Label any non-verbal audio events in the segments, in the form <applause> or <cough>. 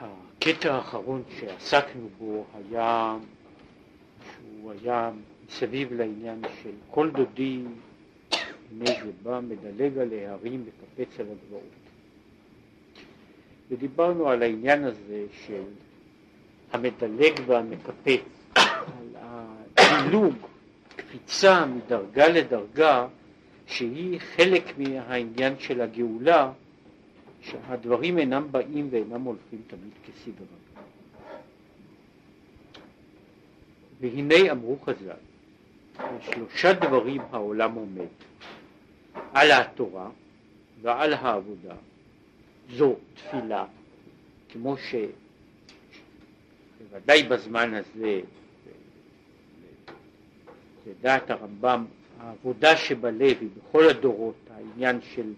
הקטע האחרון שעסקנו בו היה שהוא היה מסביב לעניין של כל דודי הנה זה בא מדלג על ההרים וקפץ על הגבעות. ודיברנו על העניין הזה של המדלג והמקפץ על הדילוג, קפיצה מדרגה לדרגה שהיא חלק מהעניין של הגאולה שהדברים אינם באים ואינם הולכים תמיד כסדרה. והנה אמרו חז"ל, שלושה דברים העולם עומד, על התורה ועל העבודה, זו תפילה, כמו שבוודאי בזמן הזה, לדעת הרמב"ם, העבודה שבלב היא בכל הדורות העניין של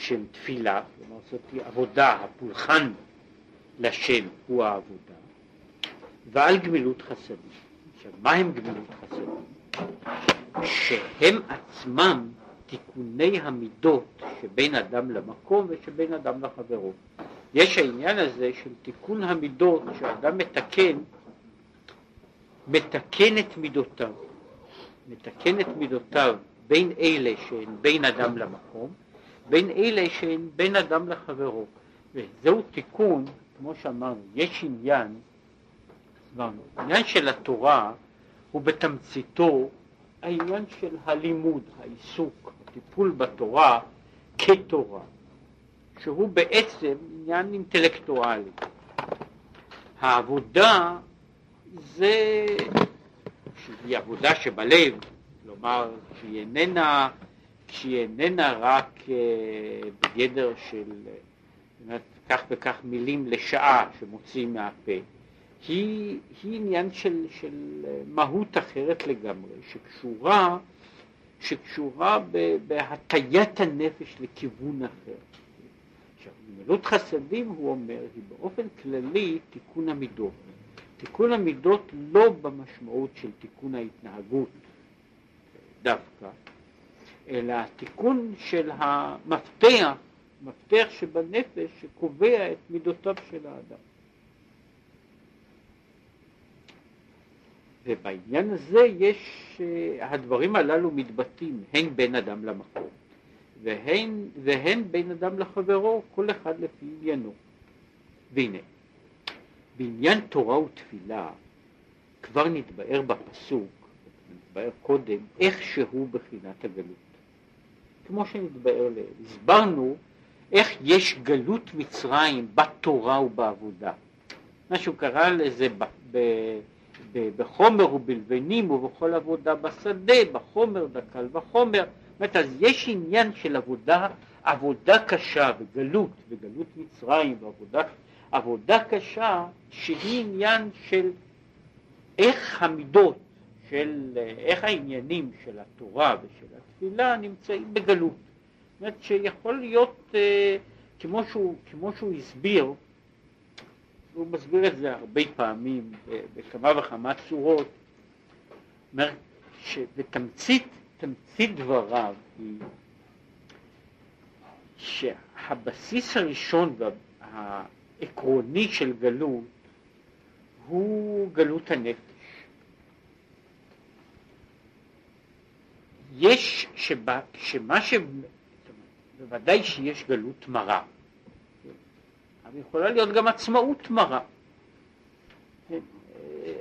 של תפילה, כלומר זאת עבודה, הפולחן לשם הוא העבודה, ועל גמילות חסדים. עכשיו, מה הם גמילות חסדים? שהם עצמם תיקוני המידות שבין אדם למקום ושבין אדם לחברו. יש העניין הזה של תיקון המידות, שאדם מתקן, מתקן את מידותיו, מתקן את מידותיו בין אלה שהן בין אדם למקום, בין אלה שהן בין אדם לחברו. וזהו תיקון, כמו שאמרנו, יש עניין, אמרנו, העניין של התורה הוא בתמציתו העניין של הלימוד, העיסוק, הטיפול בתורה כתורה, שהוא בעצם עניין אינטלקטואלי. העבודה זה שהיא עבודה שבלב, כלומר שהיא איננה שהיא איננה רק אה, בגדר של באמת, כך וכך מילים לשעה שמוציאים מהפה, היא, היא עניין של, של מהות אחרת לגמרי, שקשורה, שקשורה בהטיית הנפש לכיוון אחר. עכשיו, גמילות חסדים, הוא אומר, היא באופן כללי תיקון המידות. תיקון המידות לא במשמעות של תיקון ההתנהגות דווקא, אלא התיקון של המפתח, מפתח שבנפש שקובע את מידותיו של האדם. ובעניין הזה יש, אה, הדברים הללו מתבטאים הן בין אדם למקום והן, והן בין אדם לחברו, כל אחד לפי עניינו. והנה, בעניין תורה ותפילה כבר נתבאר בפסוק, נתבאר קודם, איך שהוא בחינת הגלות. כמו שנתבאר לעיל. הסברנו איך יש גלות מצרים בתורה ובעבודה. מה שהוא קרא לזה ב, ב, ב, בחומר ובלבנים ובכל עבודה בשדה, בחומר דקל וחומר. זאת אומרת, אז יש עניין של עבודה, עבודה קשה וגלות, וגלות מצרים ועבודה עבודה קשה, שהיא עניין של איך המידות, של איך העניינים של התורה ושל התפילה נמצאים בגלות. זאת אומרת שיכול להיות, אה, כמו שהוא, כמו שהוא הסביר, הוא מסביר את זה הרבה פעמים בכמה וכמה צורות, אומר שבתמצית, תמצית דבריו היא שהבסיס הראשון והעקרוני של גלות הוא גלות הנפש. יש, שבה, שמה ש... בוודאי שיש גלות מרה, אבל יכולה להיות גם עצמאות מרה.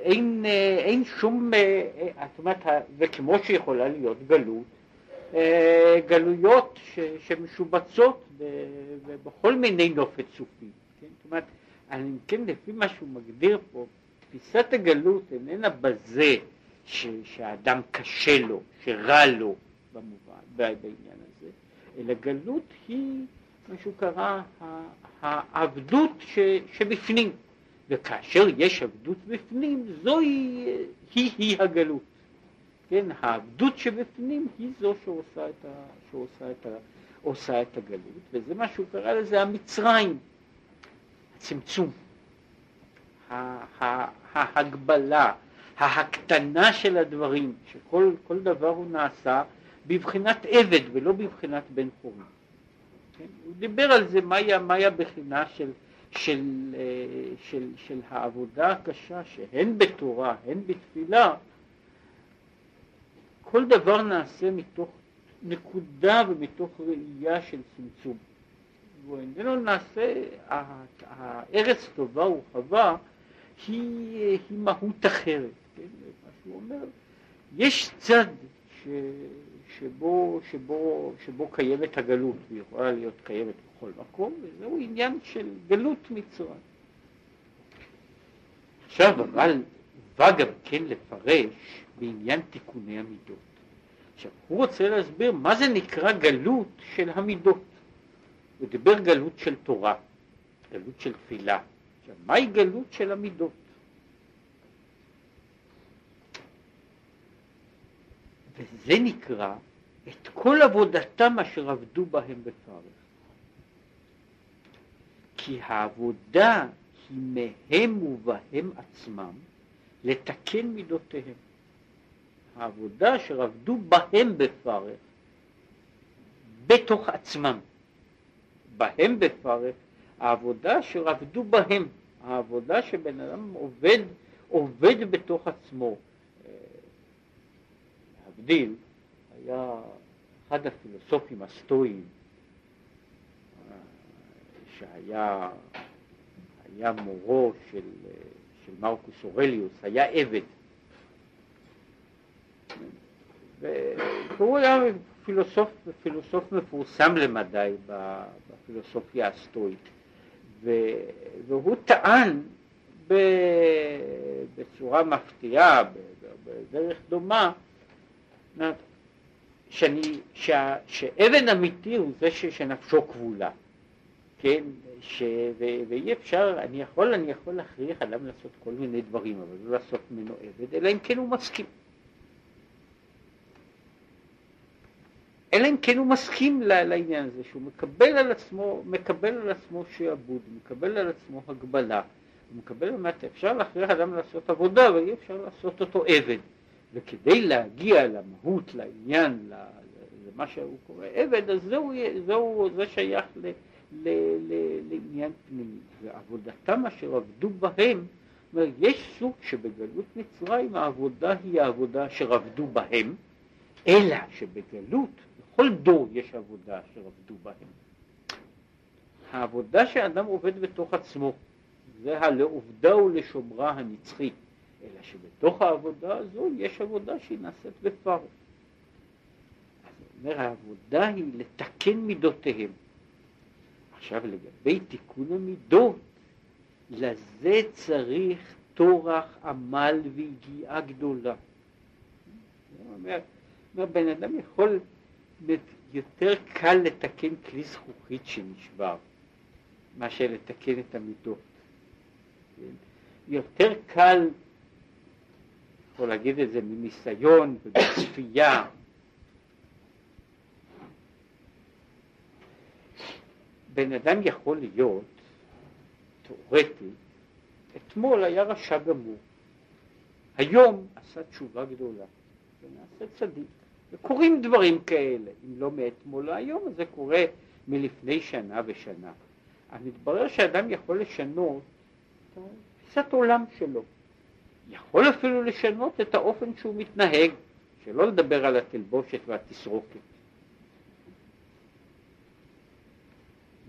אין, אין שום, זאת אומרת, וכמו שיכולה להיות גלות, גלויות ש, שמשובצות בכל מיני נופת סופי. כן? זאת אומרת, אני כן, לפי מה שהוא מגדיר פה, תפיסת הגלות איננה בזה ש, שהאדם קשה לו, שרע לו במובן, בעניין הזה, אלא גלות היא מה שהוא קרא העבדות ש, שבפנים, וכאשר יש עבדות בפנים זוהי היא, היא הגלות, כן, העבדות שבפנים היא זו שעושה את, ה, שעושה את, ה, עושה את הגלות, וזה מה שהוא קרא לזה המצרים, הצמצום, ההגבלה, ההקטנה של הדברים, שכל דבר הוא נעשה בבחינת עבד ולא בבחינת בן חורין. כן? הוא דיבר על זה מהי, מהי הבחינה של, של, אה, של, של העבודה הקשה שהן בתורה הן בתפילה, כל דבר נעשה מתוך נקודה ומתוך ראייה של צמצום. ואיננו נעשה, הארץ טובה ורחבה היא, היא מהות אחרת, כן? מה שהוא אומר, יש צד ש, שבו, שבו, שבו קיימת הגלות, והיא יכולה להיות קיימת בכל מקום, וזהו עניין של גלות מצרים. עכשיו אבל בא גם כן לפרש בעניין תיקוני המידות. עכשיו הוא רוצה להסביר מה זה נקרא גלות של המידות. הוא דיבר גלות של תורה, גלות של תפילה. עכשיו מהי גלות של המידות? וזה נקרא את כל עבודתם אשר עבדו בהם בפרך. כי העבודה היא מהם ובהם עצמם לתקן מידותיהם. העבודה אשר עבדו בהם בפרך, בתוך עצמם. בהם בפרך, העבודה אשר עבדו בהם, העבודה שבן אדם עובד, עובד בתוך עצמו. להבדיל, היה אחד הפילוסופים הסטואיים שהיה היה מורו של, של מרקוס אורליוס, היה עבד. והוא היה פילוסוף, פילוסוף מפורסם למדי בפילוסופיה הסטואית. והוא טען בצורה מפתיעה, בדרך דומה, שאני, שה, שאבן אמיתי הוא זה ש, שנפשו כבולה, כן, ש, ו, ואי אפשר, אני יכול, אני יכול להכריח אדם לעשות כל מיני דברים, אבל לא לעשות ממנו עבד, אלא אם כן הוא מסכים. אלא אם כן הוא מסכים לעניין הזה, שהוא מקבל על עצמו, מקבל על עצמו שעבוד, מקבל על עצמו הגבלה, הוא מקבל, אפשר להכריח אדם לעשות עבודה, אבל אי אפשר לעשות אותו עבד. וכדי להגיע למהות, לעניין, למה שהוא קורא עבד, אז זהו, זהו זה שייך ל, ל, ל, לעניין פנימי. ועבודתם אשר עבדו בהם, אומר, יש סוג שבגלות מצרים העבודה היא העבודה אשר עבדו בהם, אלא שבגלות, בכל דור יש עבודה אשר עבדו בהם. העבודה שאדם עובד בתוך עצמו, זה הלעובדה ולשומרה הנצחית. אלא שבתוך העבודה הזו יש עבודה שהיא נעשית בפרך. אז אומר, העבודה היא לתקן מידותיהם. עכשיו לגבי תיקון המידות, לזה צריך טורח, עמל ויגיעה גדולה. הוא אומר, אומר, בן אדם יכול, יותר קל לתקן כלי זכוכית שנשבר, מאשר לתקן את המידות. יותר קל יכול להגיד את זה מניסיון ובצפייה. בן אדם יכול להיות, תאורטי, אתמול היה רשע גמור, היום עשה תשובה גדולה, ונעשה צדיק. וקורים דברים כאלה, אם לא מאתמול להיום, אז זה קורה מלפני שנה ושנה. אז מתברר שאדם יכול לשנות את תפיסת עולם שלו. יכול אפילו לשנות את האופן שהוא מתנהג, שלא לדבר על התלבושת והתסרוקת.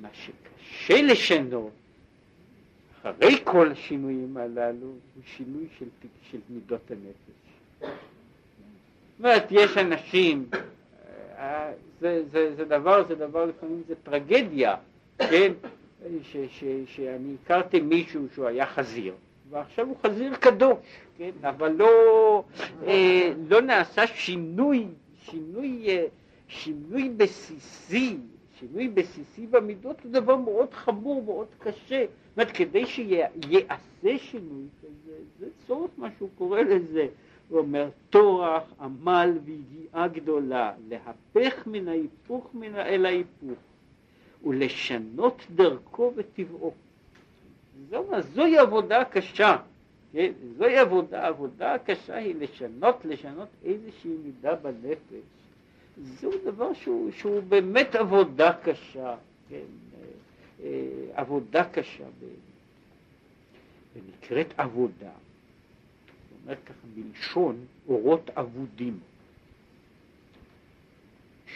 מה שקשה לשנות, אחרי כל השינויים הללו, הוא שינוי של, של מידות הנפש. זאת אומרת, יש אנשים, אה, זה, זה, זה דבר, זה דבר לפעמים זה טרגדיה, כן, ש, ש, שאני הכרתי מישהו שהוא היה חזיר, ועכשיו הוא חזיר קדוש, כן? אבל לא, אה, לא נעשה שינוי, שינוי, אה, שינוי בסיסי, שינוי בסיסי במידות הוא דבר מאוד חמור, מאוד קשה. זאת אומרת, כדי שיעשה שינוי כזה, זה צורך מה שהוא קורא לזה. הוא אומר, טורח, עמל ויגיעה גדולה, להפך מן ההיפוך מן אל ההיפוך, ולשנות דרכו וטבעו. זו, זוהי עבודה קשה, כן? זוהי עבודה, העבודה הקשה היא לשנות, לשנות איזושהי מידה בנפש. זהו דבר שהוא, שהוא באמת עבודה קשה, כן? עבודה קשה, ונקראת עבודה. זאת אומרת ככה מלשון אורות אבודים.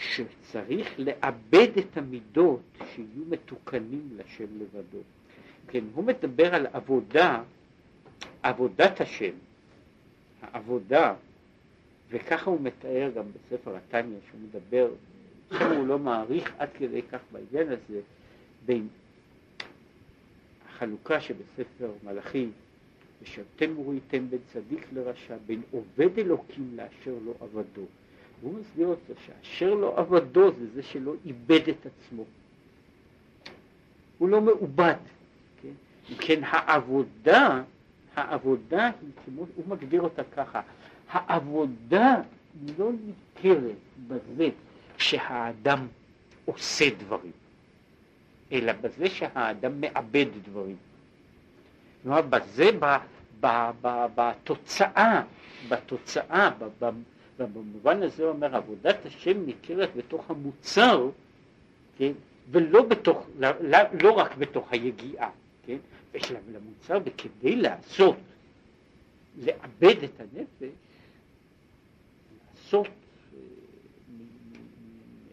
שצריך לאבד את המידות שיהיו מתוקנים לשם לבדו. כן, הוא מדבר על עבודה, עבודת השם, העבודה, וככה הוא מתאר גם בספר התניא, שהוא מדבר, שם הוא לא מעריך עד כדי כך בעניין הזה, בין החלוקה שבספר מלאכי, ושבתם וראיתם בין צדיק לרשע, בין עובד אלוקים לאשר לא עבדו. והוא מסביר אותו שאשר לא עבדו זה זה שלא איבד את עצמו. הוא לא מעובד. כן, אם כן העבודה, העבודה היא כמו, הוא מגדיר אותה ככה, העבודה לא ניכרת בזה שהאדם עושה דברים, אלא בזה שהאדם מאבד דברים. כלומר, בזה, בתוצאה, בתוצאה, ובמובן הזה הוא אומר, עבודת השם ניכרת בתוך המוצר, כן, ולא בתוך, לא, לא, לא רק בתוך היגיעה, כן, יש למוצר, וכדי לעשות, לאבד את הנפש, לעשות אה,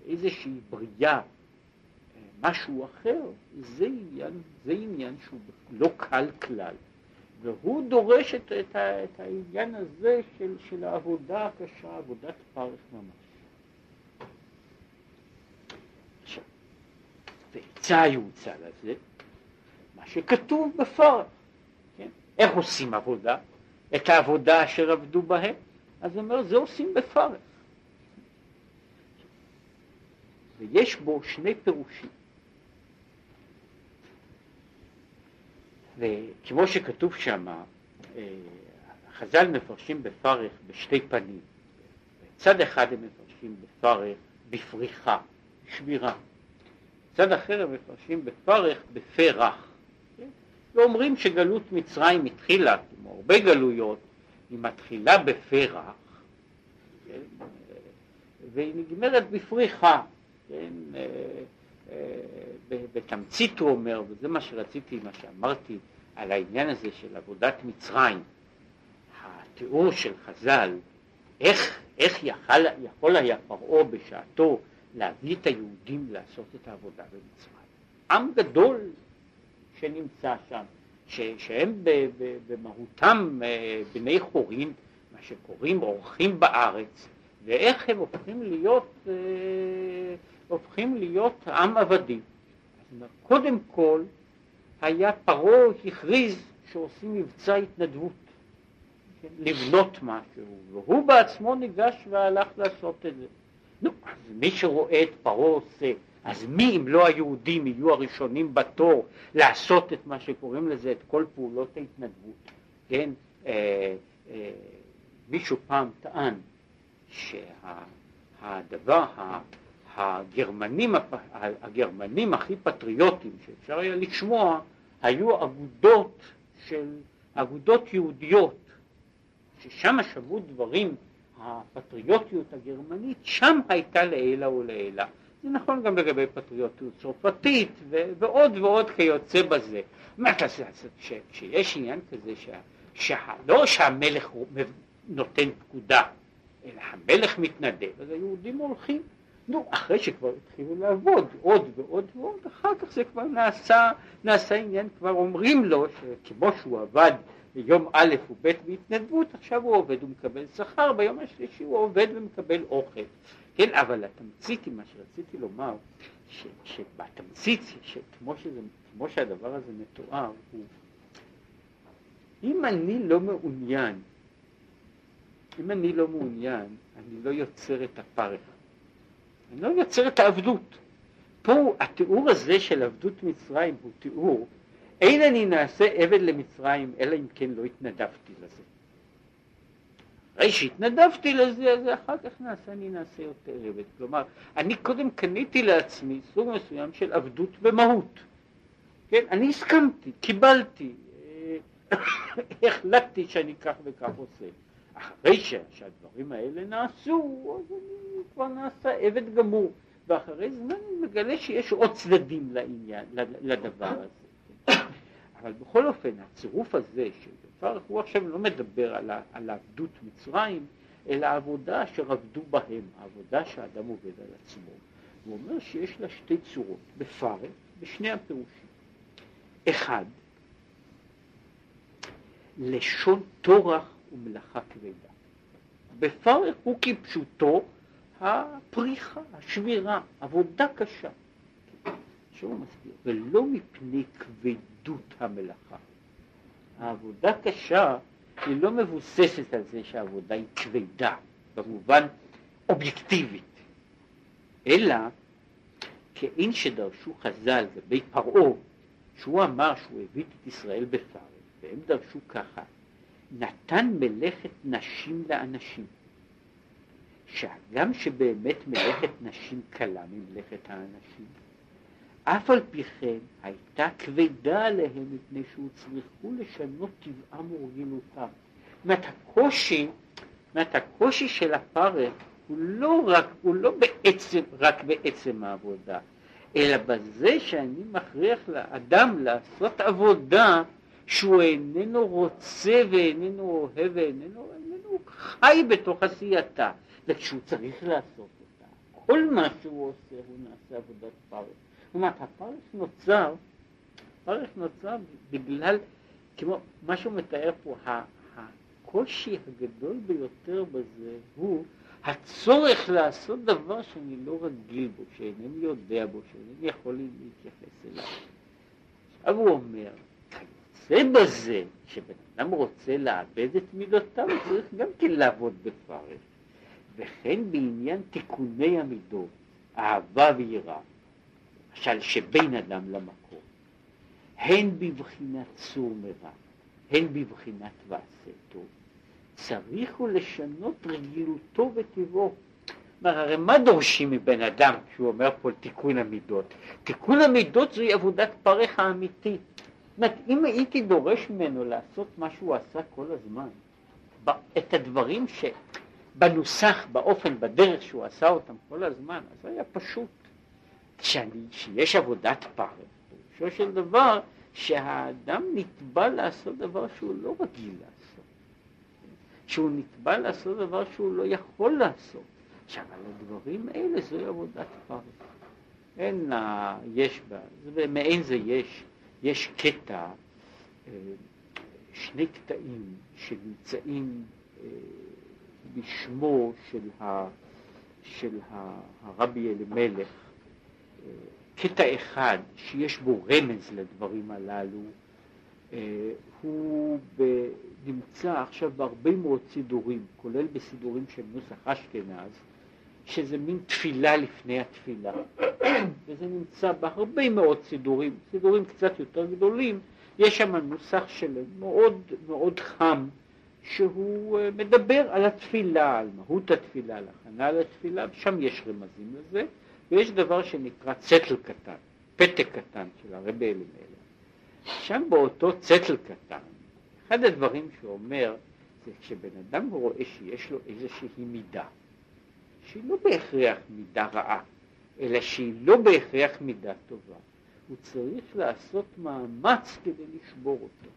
איזושהי בריאה, אה, משהו אחר, זה עניין, זה עניין שהוא לא קל כלל. והוא דורש את, את, את העניין הזה של, של העבודה הקשה, עבודת פרך ממש. עכשיו, ועצה יוצא לזה, מה שכתוב בפרך, כן? איך עושים עבודה? את העבודה אשר עבדו בהם? אז הוא אומר, זה עושים בפרך. ויש בו שני פירושים. וכמו שכתוב שם, אה, חז"ל מפרשים בפרך בשתי פנים. צד אחד הם מפרשים בפרך בפריחה, שבירה. צד אחר הם מפרשים בפרך בפרח. כן? ואומרים שגלות מצרים התחילה, כמו הרבה גלויות, היא מתחילה בפרח, כן? והיא נגמרת בפריחה. כן? אה, אה, בתמצית הוא אומר, וזה מה שרציתי, מה שאמרתי על העניין הזה של עבודת מצרים, התיאור של חז"ל, איך, איך יכל, יכול היה פרעה בשעתו להביא את היהודים לעשות את העבודה במצרים. עם גדול שנמצא שם, ש, שהם ב, ב, במהותם אה, בני חורין, מה שקוראים אורחים בארץ, ואיך הם הופכים להיות אה, הופכים להיות עם עבדים. קודם כל היה פרעה הכריז שעושים מבצע התנדבות, כן, לבנות משהו, והוא בעצמו ניגש והלך לעשות את זה. נו, אז מי שרואה את פרעה עושה, אז מי אם לא היהודים יהיו הראשונים בתור לעשות את מה שקוראים לזה, את כל פעולות ההתנדבות, כן? אה, אה, מישהו פעם טען שהדבר, שה, הגרמנים, הגרמנים הכי פטריוטים שאפשר היה לשמוע היו אגודות של, אגודות יהודיות, ששם שמעו דברים, הפטריוטיות הגרמנית, שם הייתה לעילא ולעילא. זה נכון גם לגבי פטריוטיות צרפתית ועוד ועוד כיוצא בזה. מה עושה? כשיש עניין כזה, שה, שה, לא שהמלך נותן פקודה, אלא המלך מתנדב, אז היהודים הולכים. נו, אחרי שכבר התחילו לעבוד עוד ועוד ועוד, אחר כך זה כבר נעשה, נעשה עניין, כבר אומרים לו שכמו שהוא עבד ביום א' וב' בהתנדבות, עכשיו הוא עובד ומקבל שכר, ביום השלישי הוא עובד ומקבל אוכל. כן, אבל התמצית היא מה שרציתי לומר, ש, שבתמצית, שכמו שזה, כמו שהדבר הזה מתואר, הוא אם אני לא מעוניין, אם אני לא מעוניין, אני לא יוצר את הפרך. לא את העבדות. פה התיאור הזה של עבדות מצרים הוא תיאור, אין אני נעשה עבד למצרים אלא אם כן לא התנדבתי לזה. אחרי שהתנדבתי לזה, אז אחר כך נעשה, אני נעשה יותר עבד. כלומר, אני קודם קניתי לעצמי סוג מסוים של עבדות במהות. כן, אני הסכמתי, קיבלתי, אה, <coughs> החלטתי שאני כך וכך עושה. אחרי שהדברים האלה נעשו, אז אני כבר נעשה עבד גמור. ואחרי זמן הוא מגלה שיש עוד צדדים לעניין, לדבר הזה. אבל בכל אופן, הצירוף הזה, שפרח הוא עכשיו לא מדבר על עבדות מצרים, אלא העבודה אשר עבדו בהם, העבודה שהאדם עובד על עצמו. הוא אומר שיש לה שתי צורות, בפרק, בשני הפירושים. אחד, לשון טורח ומלאכה כבדה. בפרק הוא כפשוטו הפריחה, השבירה, עבודה קשה. שהוא מסביר, ולא מפני כבדות המלאכה. העבודה קשה היא לא מבוססת על זה שהעבודה היא כבדה, במובן אובייקטיבית, אלא כאין שדרשו חז"ל ובי פרעה, שהוא אמר שהוא הביא את ישראל בפרק, והם דרשו ככה, נתן מלאכת נשים לאנשים. שהגם שבאמת מלאכת נשים קלה ממלאכת האנשים, אף על פי כן הייתה כבדה עליהם מפני שהוצרכו לשנות טבעם ורגילותם. זאת אומרת, הקושי, זאת הקושי של הפרך הוא לא רק, הוא לא בעצם, רק בעצם העבודה, אלא בזה שאני מכריח לאדם לעשות עבודה שהוא איננו רוצה ואיננו אוהב ואיננו איננו חי בתוך עשייתה, וכשהוא צריך לעשות אותה, כל מה שהוא עושה הוא נעשה עבודת פרך. זאת אומרת, הפרך נוצר, הפרך נוצר בגלל, כמו מה שהוא מתאר פה, הקושי הגדול ביותר בזה הוא הצורך לעשות דבר שאני לא רגיל בו, שאינני יודע בו, שאינני יכול להתייחס אליו. עכשיו הוא אומר, כיוצא בזה שבן אדם רוצה לאבד את מידותיו, צריך גם כן לעבוד בפרך. וכן בעניין תיקוני המידות, אהבה ויראה, למשל שבין אדם למקום, הן בבחינת צור מרע, הן בבחינת ועשה טוב, צריך הוא לשנות רגילותו וטבעו. כלומר, הרי מה דורשים מבן אדם כשהוא אומר פה תיקון המידות? תיקון המידות זוהי עבודת פרך האמיתית. אומרת, אם הייתי דורש ממנו לעשות מה שהוא עשה כל הזמן, את הדברים שבנוסח, באופן, בדרך שהוא עשה אותם כל הזמן, אז היה פשוט. שאני, שיש עבודת פרך, פירושו של דבר שהאדם נתבע לעשות דבר שהוא לא רגיל לעשות, שהוא נתבע לעשות דבר שהוא לא יכול לעשות. עכשיו, על הדברים האלה זוהי עבודת פרך. אין יש בה, זה, מעין זה יש, יש קטע, אה, שני קטעים שנמצאים אה, בשמו של, ה, של הרבי אלימלך, קטע אחד שיש בו רמז לדברים הללו, אה, הוא נמצא עכשיו בהרבה מאוד סידורים, כולל בסידורים של נוסח אשכנז, שזה מין תפילה לפני התפילה, וזה נמצא בהרבה מאוד סידורים, סידורים קצת יותר גדולים, יש שם נוסח של מאוד מאוד חם, שהוא אה, מדבר על התפילה, על מהות התפילה, על הכנה לתפילה, ושם יש רמזים לזה. ויש דבר שנקרא צטל קטן, פתק קטן של הרבי אלימלך. שם באותו צטל קטן, אחד הדברים שהוא אומר זה כשבן אדם רואה שיש לו איזושהי מידה, שהיא לא בהכרח מידה רעה, אלא שהיא לא בהכרח מידה טובה, הוא צריך לעשות מאמץ כדי לשבור אותו.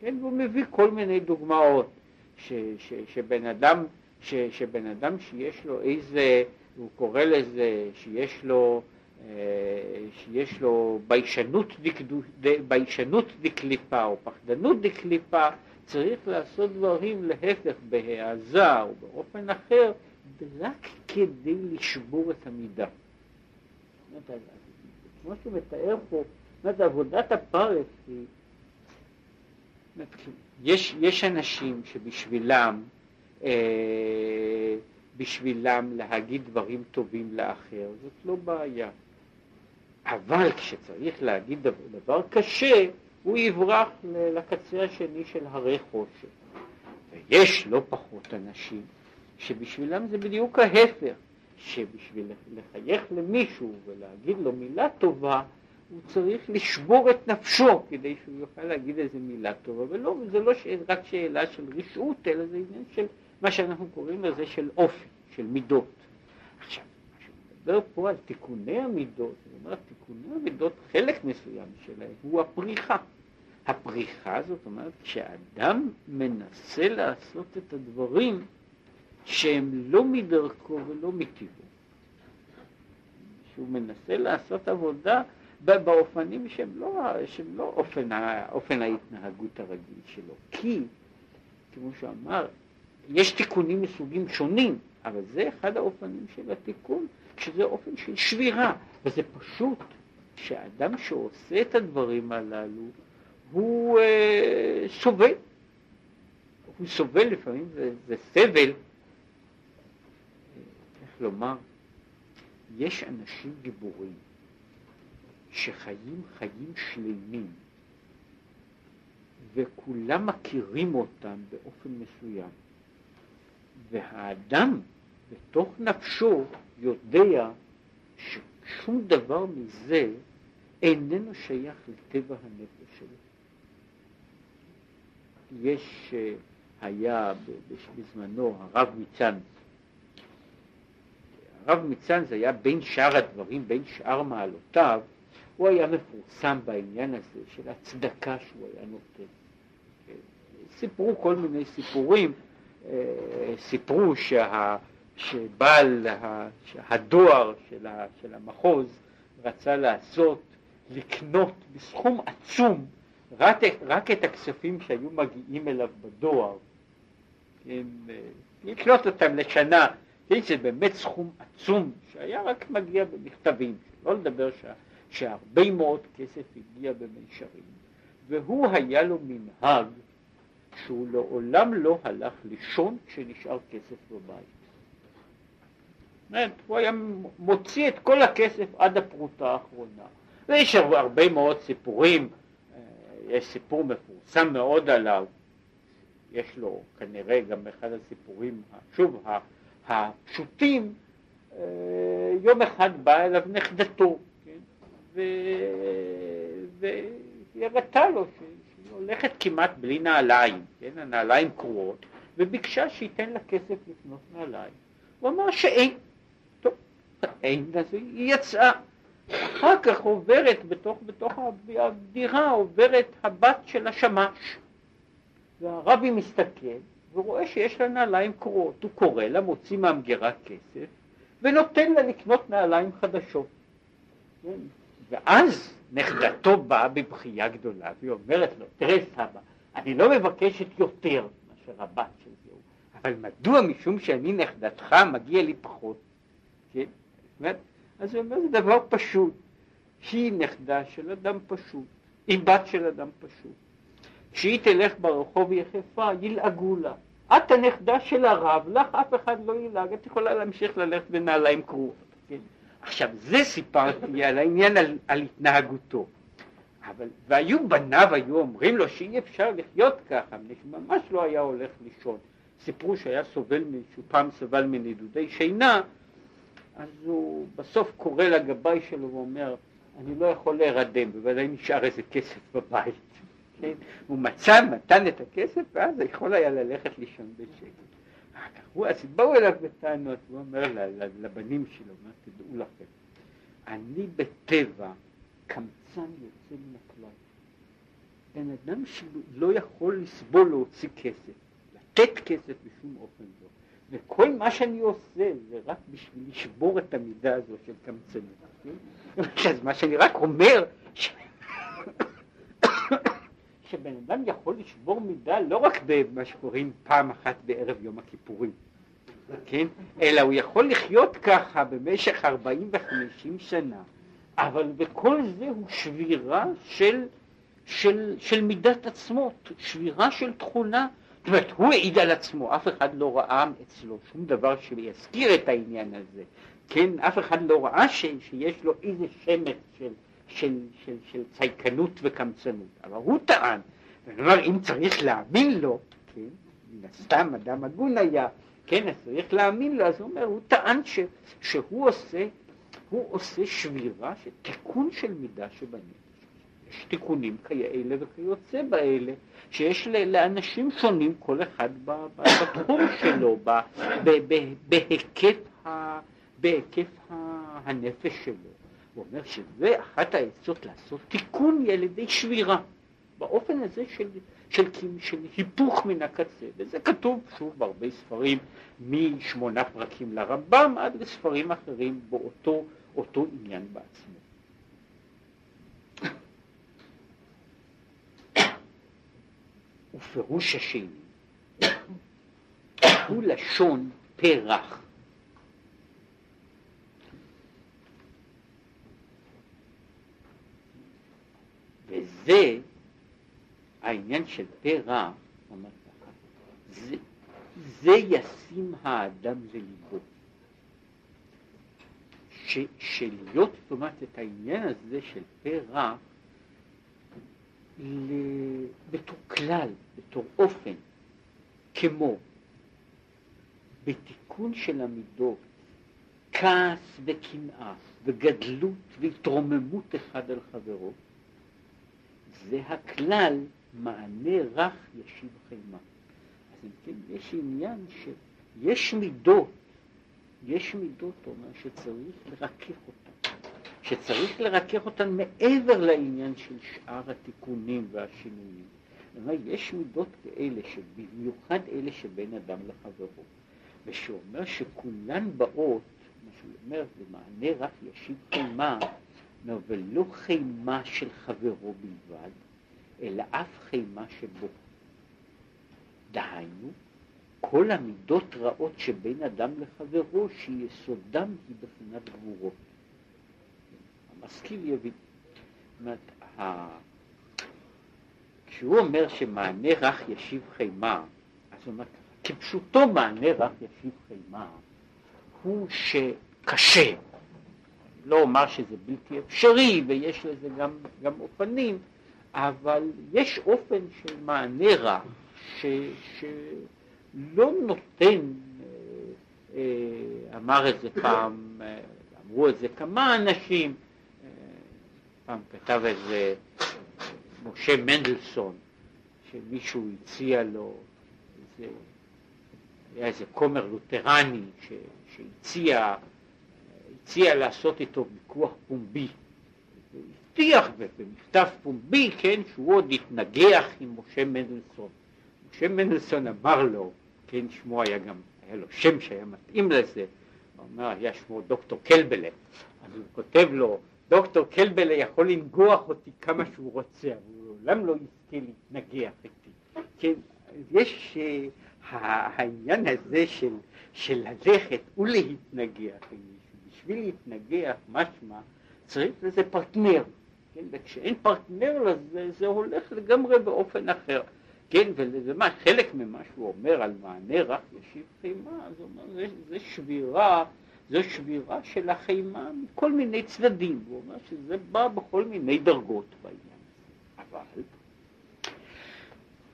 כן, והוא מביא כל מיני דוגמאות, ש, ש, שבן אדם, ש, שבן אדם שיש לו איזה הוא קורא לזה שיש לו, אה, שיש לו ביישנות, דקדו, ביישנות דקליפה או פחדנות דקליפה, צריך לעשות דברים להפך בהעזה או באופן אחר, רק כדי לשבור את המידה. כמו שהוא מתאר פה, זאת עבודת הפרס היא, יש, יש אנשים שבשבילם אה, בשבילם להגיד דברים טובים לאחר, זאת לא בעיה. אבל כשצריך להגיד דבר, דבר קשה, הוא יברח לקצה השני של הרי חושך. ויש לא פחות אנשים שבשבילם זה בדיוק ההפך, שבשביל לחייך למישהו ולהגיד לו מילה טובה, הוא צריך לשבור את נפשו כדי שהוא יוכל להגיד איזה מילה טובה, ולא, זה לא רק שאלה של רשעות, אלא זה עניין של מה שאנחנו קוראים לזה של אופי, של מידות. עכשיו, מדבר פה על תיקוני המידות, זאת אומרת, תיקוני המידות, חלק מסוים שלהם הוא הפריחה. הפריחה זאת אומרת, כשאדם מנסה לעשות את הדברים שהם לא מדרכו ולא מטבעו, שהוא מנסה לעשות עבודה באופנים שהם לא, שהם לא אופן, אופן ההתנהגות הרגיל שלו. כי, כמו שאמר, יש תיקונים מסוגים שונים, אבל זה אחד האופנים של התיקון, שזה אופן של שבירה, וזה פשוט שאדם שעושה את הדברים הללו, הוא אה, סובל. הוא סובל לפעמים, זה, זה סבל. לומר, יש אנשים גיבורים שחיים חיים שלמים וכולם מכירים אותם באופן מסוים והאדם בתוך נפשו יודע ששום דבר מזה איננו שייך לטבע הנפש שלו. יש, אה, היה בזמנו הרב מצאנז, הרב מצאנז היה בין שאר הדברים, בין שאר מעלותיו, הוא היה מפורסם בעניין הזה של הצדקה שהוא היה נותן. סיפרו כל מיני סיפורים, אה, סיפרו שה, שבעל הדואר של, של המחוז רצה לעשות, לקנות בסכום עצום רק, רק את הכספים שהיו מגיעים אליו בדואר, כן, לקנות אותם לשנה, זה באמת סכום עצום שהיה רק מגיע במכתבים, לא לדבר שה, שהרבה מאוד כסף הגיע במישרים, והוא היה לו מנהג שהוא לעולם לא הלך לישון כשנשאר כסף בבית. זאת הוא היה מוציא את כל הכסף עד הפרוטה האחרונה. ויש הרבה מאוד סיפורים יש סיפור מפורסם מאוד עליו, יש לו כנראה גם אחד הסיפורים, שוב, הפשוטים, אה, יום אחד באה אליו נכדתו, כן? והיא הראתה לו שהיא הולכת כמעט בלי נעליים, כן? הנעליים קרועות, וביקשה שייתן לה כסף לקנות נעליים. הוא אמר שאין. טוב, אין, אז היא יצאה. אחר כך עוברת בתוך, בתוך הדירה, עוברת הבת של השמש. והרבי מסתכל ורואה שיש לה נעליים קרועות. הוא קורא לה, מוציא מהמגירה כסף, ונותן לה לקנות נעליים חדשות. כן? ואז נכדתו באה בבכייה גדולה, והיא אומרת לו, תראה סבא, אני לא מבקשת יותר מאשר הבת של זה, אבל מדוע משום שאני נכדתך מגיע לי פחות? כן? אז הוא אומר, זה דבר פשוט. היא נכדה של אדם פשוט, היא בת של אדם פשוט. כשהיא תלך ברחוב יחפה, ילעגו לה. את הנכדה של הרב, לך אף אחד לא ילעג, את יכולה להמשיך ללכת בנעליים קרועות. כן? עכשיו, זה סיפרתי על העניין, על, על התנהגותו. אבל, והיו בניו, היו אומרים לו שאי אפשר לחיות ככה, מפני שממש לא היה הולך לישון. סיפרו שהיה סובל, שהוא פעם סבל מנדודי שינה, אז הוא בסוף קורא לגבאי שלו ואומר, אני לא יכול להירדם, בוודאי נשאר איזה כסף בבית. כן? הוא מצא, נתן את הכסף, ואז יכול היה ללכת לישון בשקט. אז באו אליו בטענות, הוא אומר לבנים שלו, מה תדעו לכם, אני בטבע קמצן יוצא מן הכלל. בן אדם שלא יכול לסבול להוציא כסף, לתת כסף בשום אופן לא. וכל מה שאני עושה זה רק בשביל לשבור את המידה הזו של קמצנות. כן? <laughs> אז מה שאני רק אומר. שבן אדם יכול לשבור מידה לא רק במה שקוראים פעם אחת בערב יום הכיפורים, כן? אלא הוא יכול לחיות ככה במשך ארבעים וחמישים שנה, אבל בכל זה הוא שבירה של, של, של מידת עצמות, שבירה של תכונה זאת אומרת, הוא העיד על עצמו, אף אחד לא ראה אצלו שום דבר שיזכיר את העניין הזה, כן, אף אחד לא ראה ש, שיש לו איזה שמץ של, של, של, של צייקנות וקמצנות, אבל הוא טען, כלומר, אם צריך להאמין לו, כן, מן הסתם אדם הגון היה, כן, אז צריך להאמין לו, אז הוא אומר, הוא טען ש, שהוא עושה, הוא עושה שבירה, תיקון של מידה שבנפש. יש תיקונים כאלה וכיוצא באלה, שיש לאנשים שונים, כל אחד בתחום שלו, בהיקף, בהיקף הנפש שלו. הוא אומר שזה אחת העצות לעשות תיקון על ידי שבירה, באופן הזה של, של, של, של היפוך מן הקצה, וזה כתוב שוב בהרבה ספרים, משמונה פרקים לרמב"ם עד לספרים אחרים באותו אותו עניין בעצמו. ופירוש השני הוא לשון פרח. וזה העניין של פרח, זה, זה ישים האדם לליבו. ש, שלהיות, זאת אומרת, את העניין הזה של פרח בתור כלל, בתור אופן, כמו בתיקון של המידות, כעס וקנאה וגדלות והתרוממות אחד על חברו, זה הכלל מענה רך ישיב חיימה. אז אם כן, יש עניין שיש מידות, יש מידות, אומר, שצריך לרכך אותן, שצריך לרכך אותן מעבר לעניין של שאר התיקונים והשינויים. אומר, יש מידות כאלה, שבמיוחד אלה שבין אדם לחברו, ושאומר שכולן באות, מה שהוא אומר, במענה רק ישיב חיימה, אומר, ולא חימה של חברו בלבד, אלא אף חימה שבו. דהיינו, כל המידות רעות שבין אדם לחברו, שיסודם היא בחינת גבורות. המשכיל יבין. זאת אומרת, כשהוא אומר שמענה רך ישיב חימה, אז הוא אומר כפשוטו מענה רך ישיב חימה, הוא שקשה, לא אומר שזה בלתי אפשרי ויש לזה גם, גם אופנים, אבל יש אופן של מענה רך ש, שלא נותן, אה, אה, אמר את זה פעם, אה, אמרו את זה כמה אנשים, פעם כתב איזה משה מנדלסון, שמישהו הציע לו, איזה, היה איזה כומר לותרני ש, שהציע הציע לעשות איתו ויכוח פומבי. הוא הבטיח במכתב פומבי, כן, שהוא עוד יתנגח עם משה מנדלסון. משה מנדלסון אמר לו, כן, שמו היה גם, היה לו שם שהיה מתאים לזה, הוא אומר, היה שמו דוקטור קלבלה, אז הוא כותב לו, דוקטור קלבלה יכול לנגוח אותי כמה שהוא רוצה, אבל הוא לעולם לא יזכה להתנגח איתי. כן, יש uh, העניין הזה של, של ללכת ולהתנגח עם בשביל להתנגח משמע צריך לזה פרטנר, כן? וכשאין פרטנר לזה זה הולך לגמרי באופן אחר, כן? וזה מה, חלק ממה שהוא אומר על מענה רך ישיב חימה, הוא אומר, זה, זה שבירה, זו שבירה של החימה מכל מיני צדדים, הוא אומר שזה בא בכל מיני דרגות בעניין הזה, אבל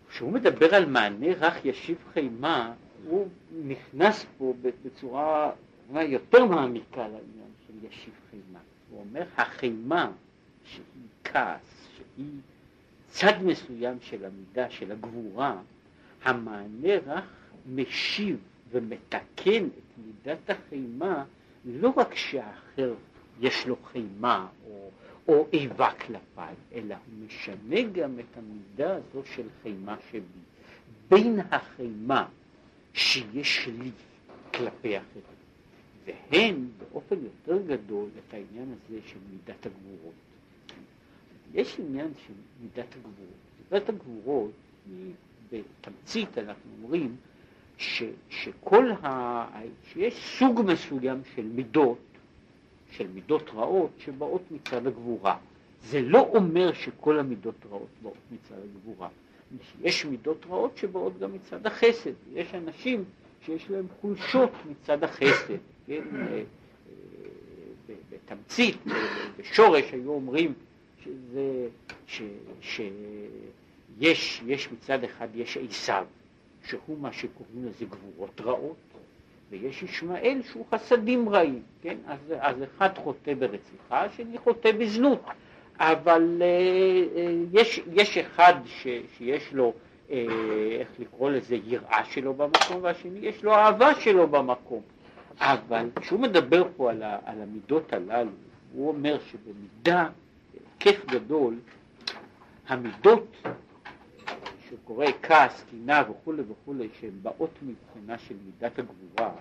כשהוא מדבר על מענה רך ישיב חימה, הוא נכנס פה בצורה יותר מעמיקה לעניין של ישיב חימה. הוא אומר, החימה שהיא כעס, שהיא צד מסוים של המידה, של הגבורה, המענה רק משיב ומתקן את מידת החימה, לא רק שהאחר יש לו חימה או, או איבה כלפיי, אלא הוא משנה גם את המידה הזו של חימה שבי. בין החימה שיש לי כלפי אחרים. והן באופן יותר גדול את העניין הזה של מידת הגבורות. יש עניין של מידת הגבורות. מידת הגבורות היא, בתמצית אנחנו אומרים, ש, שכל ה... שיש סוג מסוים של מידות, של מידות רעות, שבאות מצד הגבורה. זה לא אומר שכל המידות רעות באות מצד הגבורה. יש מידות רעות שבאות גם מצד החסד. יש אנשים שיש להם חולשות מצד החסד. כן, אה, אה, בתמצית, בשורש היו אומרים שזה, ש, שיש יש מצד אחד יש עשיו, שהוא מה שקוראים לזה גבורות רעות, ויש ישמעאל שהוא חסדים רעים, כן? אז, אז אחד חוטא ברציחה, השני חוטא בזנות, אבל אה, אה, יש, יש אחד ש, שיש לו, אה, איך לקרוא לזה, יראה שלו במקום, והשני יש לו אהבה שלו במקום. אבל כשהוא מדבר פה על, ה, על המידות הללו, הוא אומר שבמידה, כיף גדול, המידות שקורא כעס, קינה וכולי וכולי, שהן באות מבחינה של מידת הגבורה,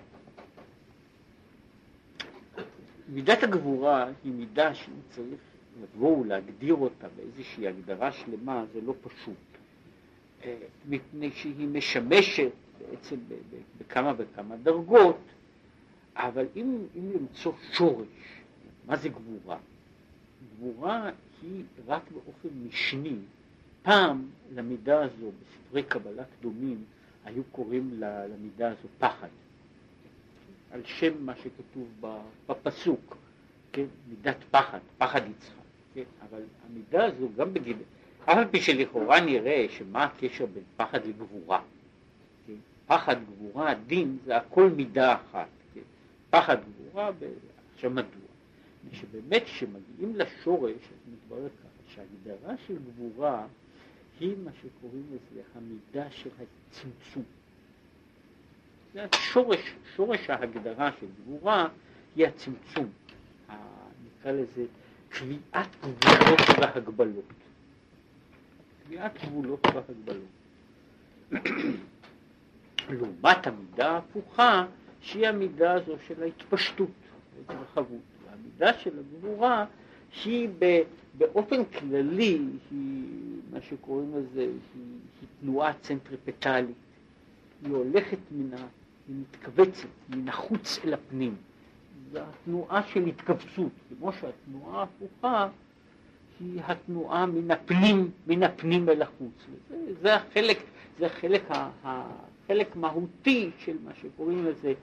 מידת הגבורה היא מידה שאם צריך לבוא ולהגדיר אותה באיזושהי הגדרה שלמה, זה לא פשוט. אה, מפני שהיא משמשת בעצם בכמה וכמה דרגות, אבל אם, אם למצוא שורש, מה זה גבורה? גבורה היא רק באופן משני. פעם למידה הזו, בספרי קבלה קדומים, היו קוראים למידה הזו פחד. על שם מה שכתוב בפסוק, כן? מידת פחד, פחד יצחק, כן? אבל המידה הזו גם בגיל, אף על פי שלכאורה נראה שמה הקשר בין פחד לגבורה, כן? פחד, גבורה, דין, זה הכל מידה אחת, כן? פחד, גבורה, עכשיו מדוע? שבאמת כשמגיעים לשורש, אז מתברר ככה, שהגדרה של גבורה היא מה שקוראים לזה המידה של הצמצום. זה השורש, שורש ההגדרה של גבורה היא הצמצום, נקרא לזה קביעת גבולות והגבלות. קביעת גבולות והגבלות. לעומת המידה ההפוכה, שהיא המידה הזו של ההתפשטות, ההתרחבות. והמידה של הגבורה היא באופן כללי, היא מה שקוראים לזה, היא, היא תנועה צנטריפטלית. היא הולכת מן ה... היא מתכווצת מן החוץ אל הפנים. זו התנועה של התכווצות, כמו שהתנועה ההפוכה היא התנועה מן הפנים, מן הפנים אל החוץ. זה, זה החלק, זה החלק, ה, החלק מהותי של מה שקוראים לזה,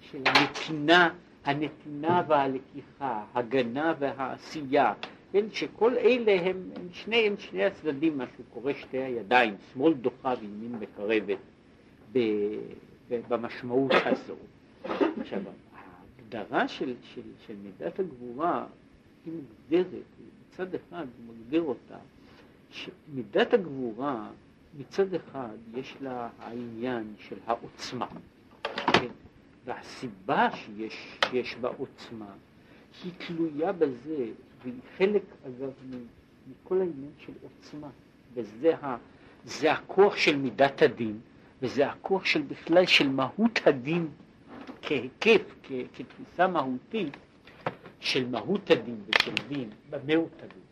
של הנתינה, הנתינה והלקיחה, הגנה והעשייה, כן, שכל אלה הם, הם שני, הם שני הצדדים, מה שקורא שתי הידיים, שמאל דוחה וימין מקרבת, במשמעות הזו. עכשיו, ההגדרה של, של, של מידת הגבורה היא מוגדרת, מצד אחד הוא מגדיר אותה, שמידת הגבורה מצד אחד יש לה העניין של העוצמה, כן? והסיבה שיש, שיש בה עוצמה היא תלויה בזה והיא חלק, אגב, מכל העניין של עוצמה, וזה ה, הכוח של מידת הדין, וזה הכוח של בכלל של מהות הדין כהיקף, כ, כתפיסה מהותית של מהות הדין ושל דין, במהות הדין.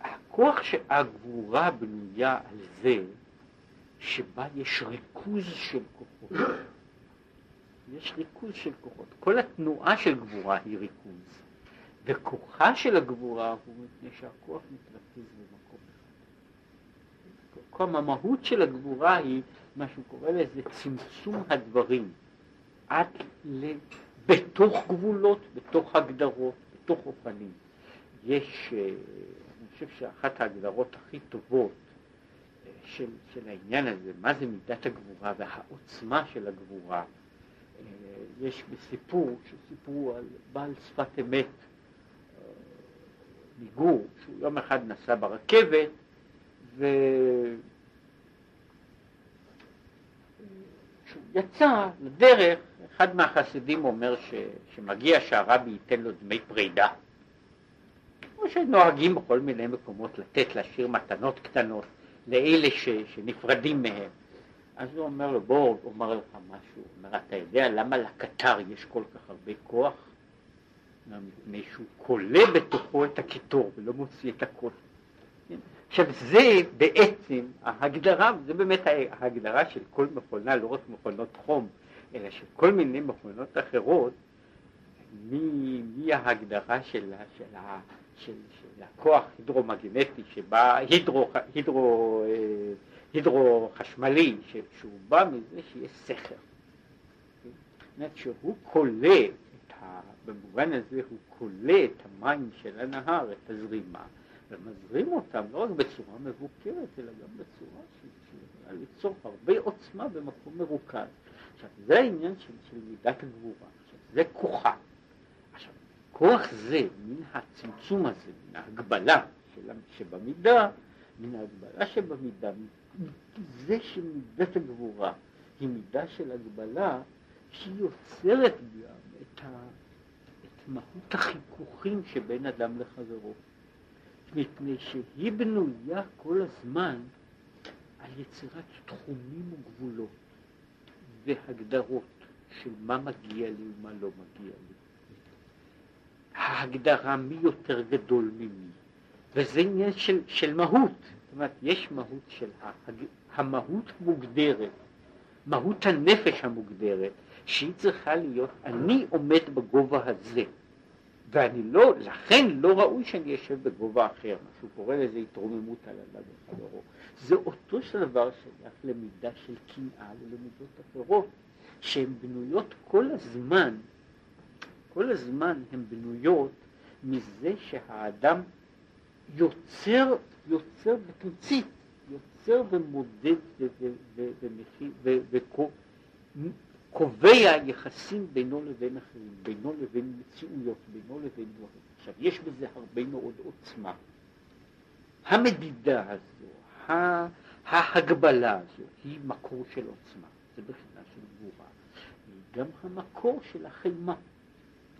הכוח שהגבורה בנויה על זה שבה יש ריכוז של כוחות. יש ריכוז של כוחות. כל התנועה של גבורה היא ריכוז, וכוחה של הגבורה הוא מפני שהכוח מתרכז במקום אחד. כל המהות של הגבורה היא מה שהוא קורא לזה צמצום הדברים עד ל... בתוך גבולות, בתוך הגדרות, בתוך אופנים. יש, אה, אני חושב שאחת ההגדרות הכי טובות אה, של, של העניין הזה, מה זה מידת הגבורה והעוצמה של הגבורה, יש בסיפור, שסיפרו על בעל שפת אמת אה, מגור, שהוא יום אחד נסע ברכבת וכשהוא יצא לדרך, אחד מהחסידים אומר ש... שמגיע שהרבי ייתן לו דמי פרידה. כמו שנוהגים בכל מיני מקומות לתת, להשאיר מתנות קטנות לאלה ש... שנפרדים מהם. אז הוא אומר לו, בוא, אומר לך משהו, הוא אומר, אתה יודע למה לקטר יש כל כך הרבה כוח? מפני שהוא כולא בתוכו את הקיטור ולא מוציא את הכל. עכשיו זה בעצם ההגדרה, זה באמת ההגדרה של כל מכונה, לא רק מכונות חום, אלא של כל מיני מכונות אחרות, מי, של, של, של, של הכוח הידרומגנטי שבה, הידרו, הידרו, אה, הידרו-חשמלי, שהוא בא מזה שיש סכר. זאת אומרת שהוא כולא. במובן הזה הוא כולא את המים של הנהר, את הזרימה, ומזרים אותם לא רק בצורה מבוקרת, אלא גם בצורה שיכולה ליצור הרבה עוצמה במקום מרוכז. עכשיו, זה העניין של, של מידת הגבורה. עכשיו, זה כוחה. עכשיו, כוח זה, מן הצמצום הזה, מן ההגבלה של, שבמידה, מן ההגבלה שבמידה, זה שמידת הגבורה היא מידה של הגבלה שהיא יוצרת גם את, ה, את מהות החיכוכים שבין אדם לחברו. מפני שהיא בנויה כל הזמן על יצירת תחומים וגבולות והגדרות של מה מגיע לי ומה לא מגיע לי. ההגדרה מי יותר גדול ממי, וזה עניין של, של מהות, זאת אומרת יש מהות של ההג... המהות מוגדרת, מהות הנפש המוגדרת, שהיא צריכה להיות אני עומד בגובה הזה, ואני לא, לכן לא ראוי שאני אשב בגובה אחר, מה שהוא קורא לזה התרוממות על אדם וחברו. זה אותו דבר שייך למידה של קנאה ולמידות אחרות, שהן בנויות כל הזמן, כל הזמן הן בנויות מזה שהאדם יוצר, יוצר בתמצית, יוצר ומודד וקובע יחסים בינו לבין אחרים, בינו לבין מציאויות, בינו לבין דברים. עכשיו, יש בזה הרבה מאוד עוצמה. המדידה הזו, ההגבלה הזו, היא מקור של עוצמה, זה בחינה של גבורה. היא גם המקור של החימה.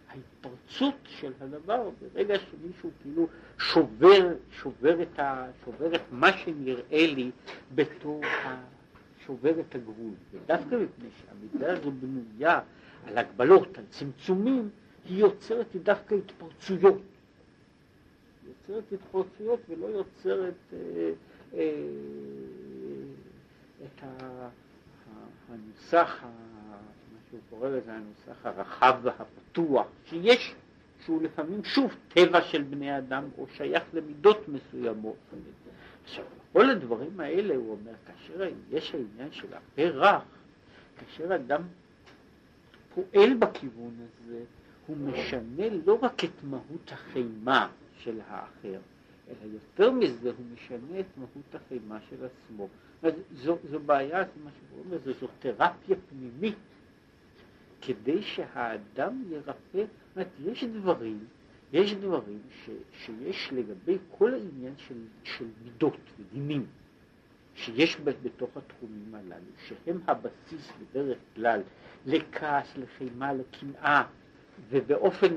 ההתפרצות של הדבר, ברגע שמישהו כאילו שובר, שובר את, ה, שובר את מה שנראה לי בתור ה... שובר את הגבול. ודווקא מפני שהמידה הזו בנויה על הגבלות, על צמצומים, היא יוצרת דווקא התפרצויות. יוצרת התפרצויות ולא יוצרת אה, אה, את הנוסח שהוא קורא לזה הנוסח הרחב והפתוח, שיש, שהוא לפעמים שוב טבע של בני אדם או שייך למידות מסוימות. עכשיו, כל הדברים האלה, הוא אומר, כאשר יש העניין של הפה רך, כאשר אדם פועל בכיוון הזה, הוא משנה לא רק את מהות החימה של האחר, אלא יותר מזה הוא משנה את מהות החימה של עצמו. זו, זו בעיה, זה מה שקוראים לזה, זו תרפיה פנימית כדי שהאדם ירפא, זאת אומרת, יש דברים, יש דברים ש, שיש לגבי כל העניין של, של מידות ודינים, שיש בתוך התחומים הללו, שהם הבסיס בדרך כלל לכעס, לחימה, לקנאה, ובאופן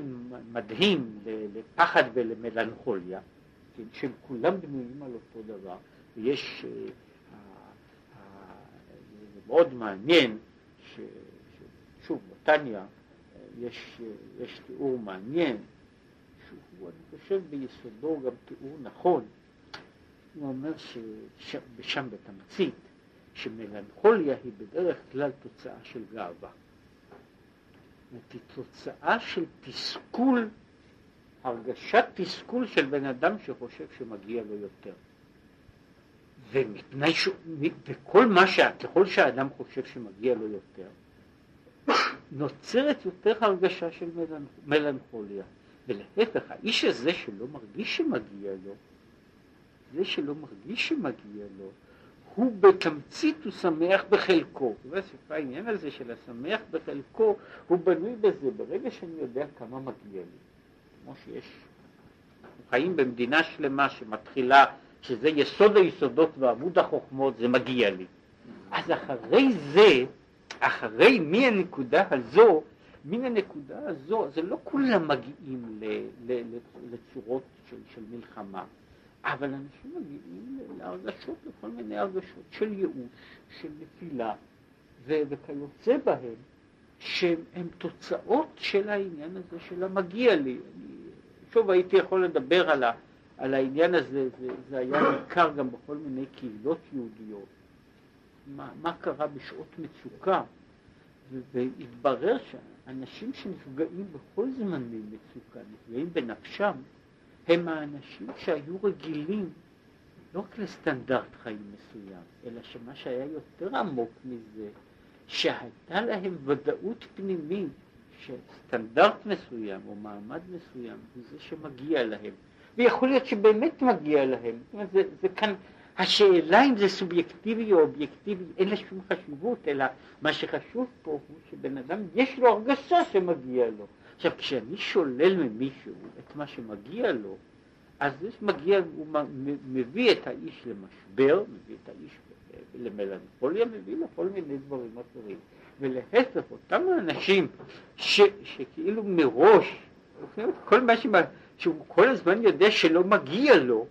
מדהים לפחד ולמלנכוליה, כן, שהם כולם בנויים על אותו דבר, ויש, uh, זה מאוד מעניין, ש... שוב, בתניא יש, יש תיאור מעניין, שהוא, אני חושב, ביסודו גם תיאור נכון. הוא אומר ששם בתמצית, שמלנכוליה היא בדרך כלל תוצאה של גאווה. זאת היא תוצאה של תסכול, הרגשת תסכול של בן אדם שחושב שמגיע לו יותר. ומפני ש... וכל מה ש... ככל שהאדם חושב שמגיע לו יותר, נוצרת יותר הרגשה של מלנכוליה. ולהפך, האיש הזה שלא מרגיש שמגיע לו, זה שלא מרגיש שמגיע לו, הוא בתמצית הוא שמח בחלקו. ובסוף העניין הזה של השמח בחלקו, הוא בנוי בזה, ברגע שאני יודע כמה מגיע לי. כמו שיש, אנחנו חיים במדינה שלמה שמתחילה, שזה יסוד היסודות ועמוד החוכמות, זה מגיע לי. אז אחרי זה, אחרי מהנקודה הזו, מן הנקודה הזו, זה לא כולם מגיעים ל, ל, ל, לצורות של, של מלחמה, אבל אנשים מגיעים להרגשות, לכל מיני הרגשות של ייאוש, של נפילה, ו, וכיוצא בהם, שהם תוצאות של העניין הזה של המגיע לי. אני, שוב הייתי יכול לדבר על, ה, על העניין הזה, זה, זה היה ניכר גם בכל מיני קהילות יהודיות. מה, מה קרה בשעות מצוקה, והתברר שאנשים שנפגעים בכל זמני מצוקה, נפגעים בנפשם, הם האנשים שהיו רגילים לא רק לסטנדרט חיים מסוים, אלא שמה שהיה יותר עמוק מזה, שהייתה להם ודאות פנימית שסטנדרט מסוים או מעמד מסוים הוא זה שמגיע להם. ויכול להיות שבאמת מגיע להם. זאת אומרת, זה, זה כאן השאלה אם זה סובייקטיבי או אובייקטיבי, אין לה שום חשיבות, אלא מה שחשוב פה הוא שבן אדם יש לו הרגשה שמגיע לו. עכשיו, כשאני שולל ממישהו את מה שמגיע לו, אז יש מגיע, הוא מביא את האיש למשבר, מביא את האיש למלנכוליה, מביא לכל מיני דברים אחרים. ולהפך, אותם האנשים ש, שכאילו מראש, כל מה שהוא כל הזמן יודע שלא מגיע לו,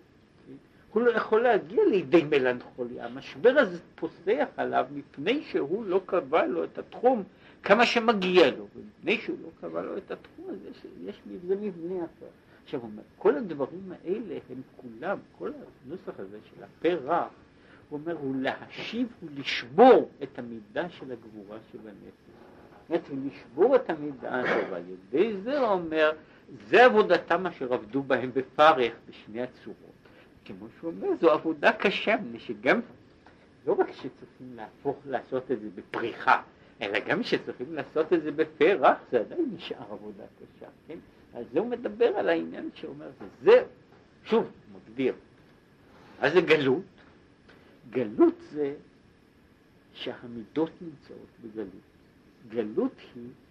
הוא לא יכול להגיע לידי מלנכוליה. המשבר הזה פוסח עליו מפני שהוא לא קבע לו את התחום כמה שמגיע לו, ומפני שהוא לא קבע לו את התחום הזה, יש זה מבנה אחר. עכשיו כל הדברים האלה הם כולם, כל הנוסח הזה של הפה רך, הוא אומר, הוא להשיב ולשבור את המידה של הגבורה שבנפש. זאת אומרת, ולשבור את המידה הזו, ועל ידי זה הוא אומר, זה עבודתם אשר עבדו בהם בפרך בשני הצורות. כמו שהוא אומר, זו עבודה קשה, מפני שגם, לא רק שצריכים להפוך, לעשות את זה בפריחה, אלא גם שצריכים לעשות את זה בפרח, זה עדיין נשאר עבודה קשה, כן? אז זה הוא מדבר על העניין שאומר, זה, שוב, מגדיר. מה זה גלות? גלות זה שהמידות נמצאות בגלות. גלות היא